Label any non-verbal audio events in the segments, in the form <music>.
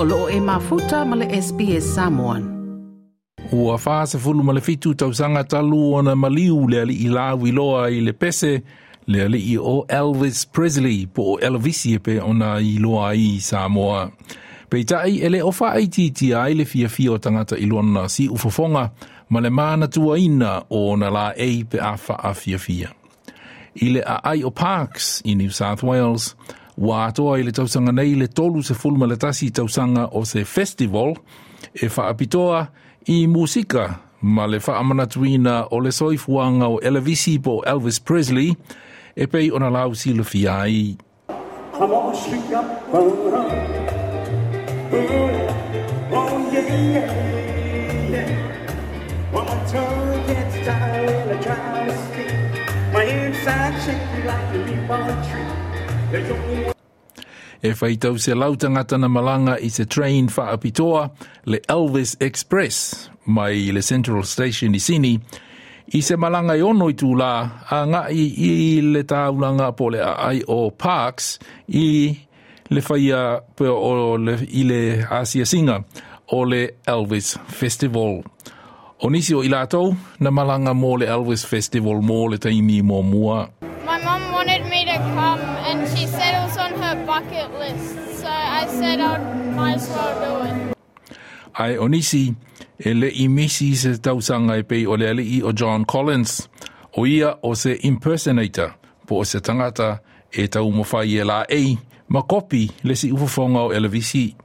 o loo e mafuta ma le SBS Samoan. Ua wha se fulu ma le fitu tau sanga talu ona na maliu le ali i wiloa i le pese le ali i o Elvis Presley po o Elvisi pe o na i loa i Samoa. Pei tai ele o wha ti ti ai le fia fia o tangata i luana si ufofonga ma le mana tua ina o na la e pe a wha a fia fia. I le a ai o Parkes i New South Wales, wa atoa i le tausanga nei le tolu se fulma le tasi tausanga o se festival e whaapitoa i musika ma le whaamanatuina o le soifuanga o Elevisi po Elvis Presley e pei ona lau sila fiai. Come on, speak up, hold on. Oh, yeah, yeah, yeah. When my tongue gets tired and I try to speak, my inside shake like a leaf on a tree. There's only one. E whaitau se lautangata na malanga i se train whaapitoa le Elvis Express mai le Central Station i Sini. I se malanga i ono i tū a ngā i, i le tāulanga po le ai o Parks i le whaia pe o le, i le Asia Singa o le Elvis Festival. O nisi o ilatou, na malanga mō le Elvis Festival mō le taimi mō mua. Me to come and she said it was on her bucket list. So I said I might as well do it. ai o nisi e le i misi se tausanga e pei o le ali o John Collins o ia o se impersonator po o se tangata e tau mawhai e la ei ma kopi le si ufafonga o Elvisi.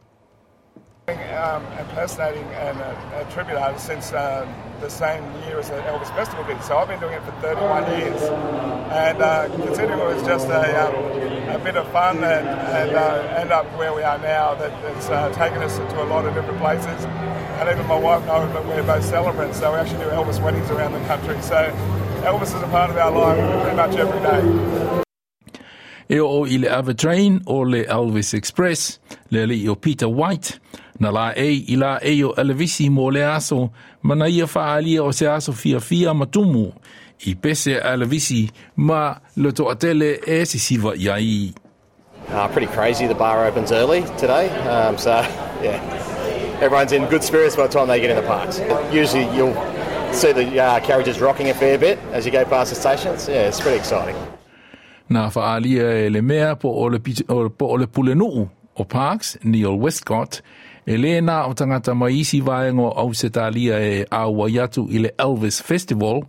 um, impersonating and a, a tribute artist since um, the same year as the Elvis Festival did. So I've been doing it for 31 years. And uh, considering it was just a, um, a bit of fun and, and uh, end up where we are now, that it's uh, taken us to a lot of different places. And even my wife knows that we're both celebrants, so we actually do Elvis weddings around the country. So Elvis is a part of our life pretty much every day. E o i le Ava Train o le Elvis Express, le ali o Peter White, na la e i la e o Elvisi mo le aso, mana ia whaalia o se aso fia fia matumu, i pese Elvisi ma le to atele e si siva iai. Uh, pretty crazy. The bar opens early today, um, so <laughs> yeah, everyone's in good spirits by the time they get in the parks. Usually, you'll see the uh, carriages rocking a fair bit as you go past the stations. Yeah, it's pretty exciting. Na faalia e le mea po o le, po o le pule nuu o Parks, Neil Westcott, e le nā o tangata mai isi vaengo au se tālia e aua iatu i le Elvis Festival,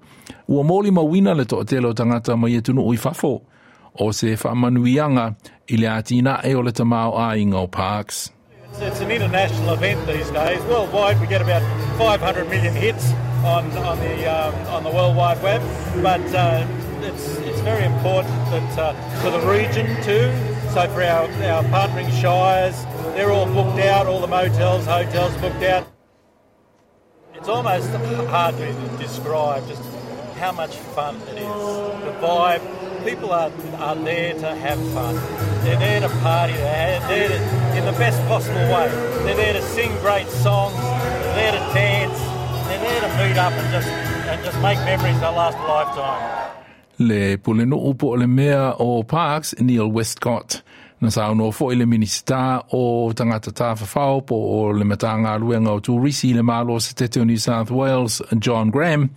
ua mōli mawina le to telo tangata mai e tunu ui fafo, o se whamanuianga i le atina e o le tamao a inga o Parks. It's, it's an international event these days. Worldwide, we get about 500 million hits on on the um, on the World Wide Web. But uh, it's it's very important that uh, for the region too. So for our our partnering shires, they're all booked out. All the motels, hotels booked out. It's almost hard to describe just how much fun it is. The vibe. People are, are there to have fun. They're there to party. They're there to, in the best possible way. They're there to sing great songs. They're there to dance. They're there to meet up and just and just make memories that last a lifetime. Le pule no upo o le mea o Parks, Neil Westcott. Na sa no fo le minista o tangata tā whawhau po o le matanga luenga o tūrisi le malo se te New South Wales, John Graham.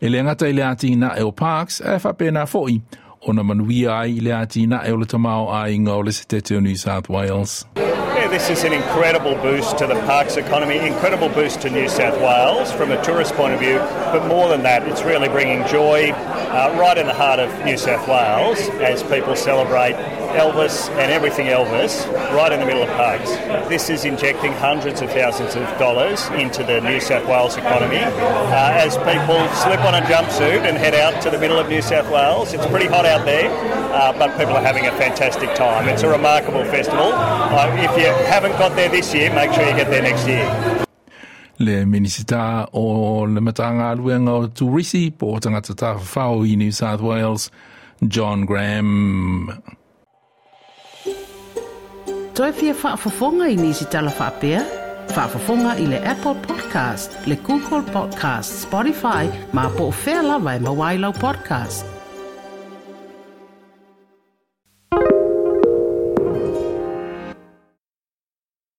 E le ngata i le ati na e o Parks, e whapena foi o na manuia ai i le ati na e o le tamao ai inga o le se te New South Wales. This is an incredible boost to the Parkes economy, incredible boost to New South Wales from a tourist point of view. But more than that, it's really bringing joy uh, right in the heart of New South Wales as people celebrate Elvis and everything Elvis right in the middle of Parkes. This is injecting hundreds of thousands of dollars into the New South Wales economy uh, as people slip on a jumpsuit and head out to the middle of New South Wales. It's pretty hot out there, uh, but people are having a fantastic time. It's a remarkable festival. Uh, if you haven't got there this year, make sure you get there next year. Le minisita o le matanga luenga o tūrisi po tangata whao i New South Wales, John Graham. Toe fia whaafafonga i nisi tala whaapea? Whaafafonga i le Apple Podcast, le Google Podcast, Spotify, ma po o whea lawa e mawailau podcast.